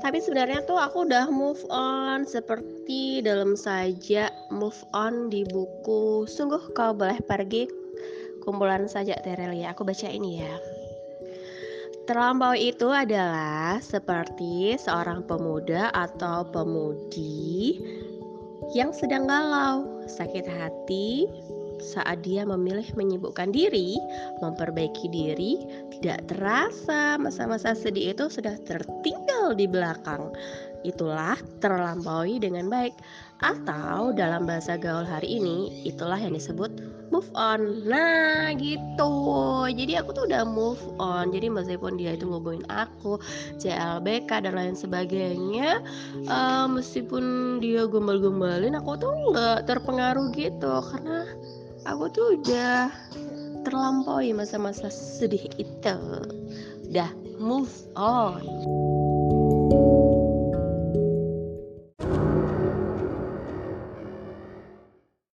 Tapi sebenarnya tuh aku udah move on seperti dalam saja move on di buku Sungguh Kau Boleh Pergi kumpulan sajak Terelia. Aku baca ini ya. Terlampau itu adalah seperti seorang pemuda atau pemudi yang sedang galau, sakit hati, saat dia memilih menyibukkan diri, memperbaiki diri, tidak terasa masa-masa sedih itu sudah tertinggal di belakang. Itulah terlampaui dengan baik, atau dalam bahasa gaul hari ini, itulah yang disebut move on. Nah, gitu. Jadi aku tuh udah move on. Jadi meskipun dia itu ngubungin aku, CLBK dan lain sebagainya, uh, meskipun dia gombal-gombalin, aku tuh nggak terpengaruh gitu karena aku tuh udah terlampaui masa-masa sedih itu udah move on